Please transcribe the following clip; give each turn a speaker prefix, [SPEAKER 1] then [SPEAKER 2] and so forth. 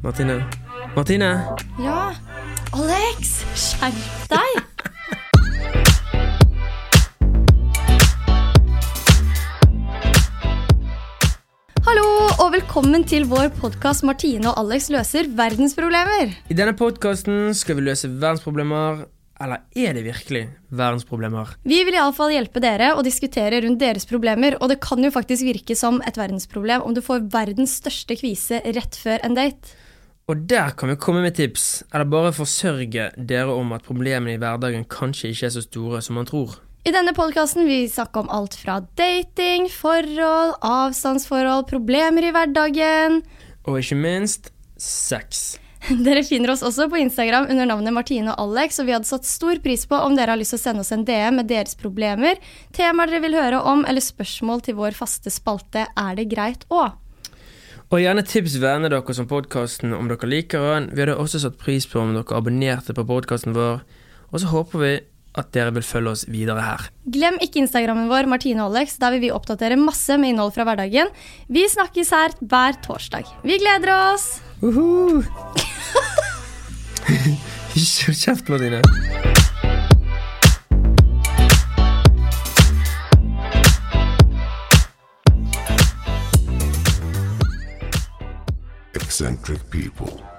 [SPEAKER 1] Martine. Martine!
[SPEAKER 2] Ja. Alex, skjerp deg! Hallo, og velkommen til vår podkast Martine og Alex løser verdensproblemer.
[SPEAKER 1] I denne podkasten skal vi løse verdensproblemer. Eller er det virkelig verdensproblemer?
[SPEAKER 2] Vi vil iallfall hjelpe dere å diskutere rundt deres problemer, og det kan jo faktisk virke som et verdensproblem om du får verdens største kvise rett før en date.
[SPEAKER 1] Og der kan vi komme med tips, eller bare forsørge dere om at problemene i hverdagen kanskje ikke er så store som man tror.
[SPEAKER 2] I denne podkasten vil vi snakke om alt fra dating, forhold, avstandsforhold, problemer i hverdagen.
[SPEAKER 1] Og ikke minst sex.
[SPEAKER 2] Dere finner oss også på Instagram under navnet Martine og Alex, og vi hadde satt stor pris på om dere har lyst til å sende oss en DM med deres problemer, temaer dere vil høre om, eller spørsmål til vår faste spalte Er det greit å?
[SPEAKER 1] Og gjerne tips vennene deres om podkasten om dere liker den. Vi hadde også satt pris på om dere abonnerte på podkasten vår. Og så håper vi at dere vil følge oss videre her.
[SPEAKER 2] Glem ikke Instagrammen vår Martine og Alex, der vil vi oppdatere masse med innhold fra hverdagen. Vi snakkes her hver torsdag. Vi gleder oss!
[SPEAKER 1] Ikke kjeft, Martine.
[SPEAKER 3] Eccentric people.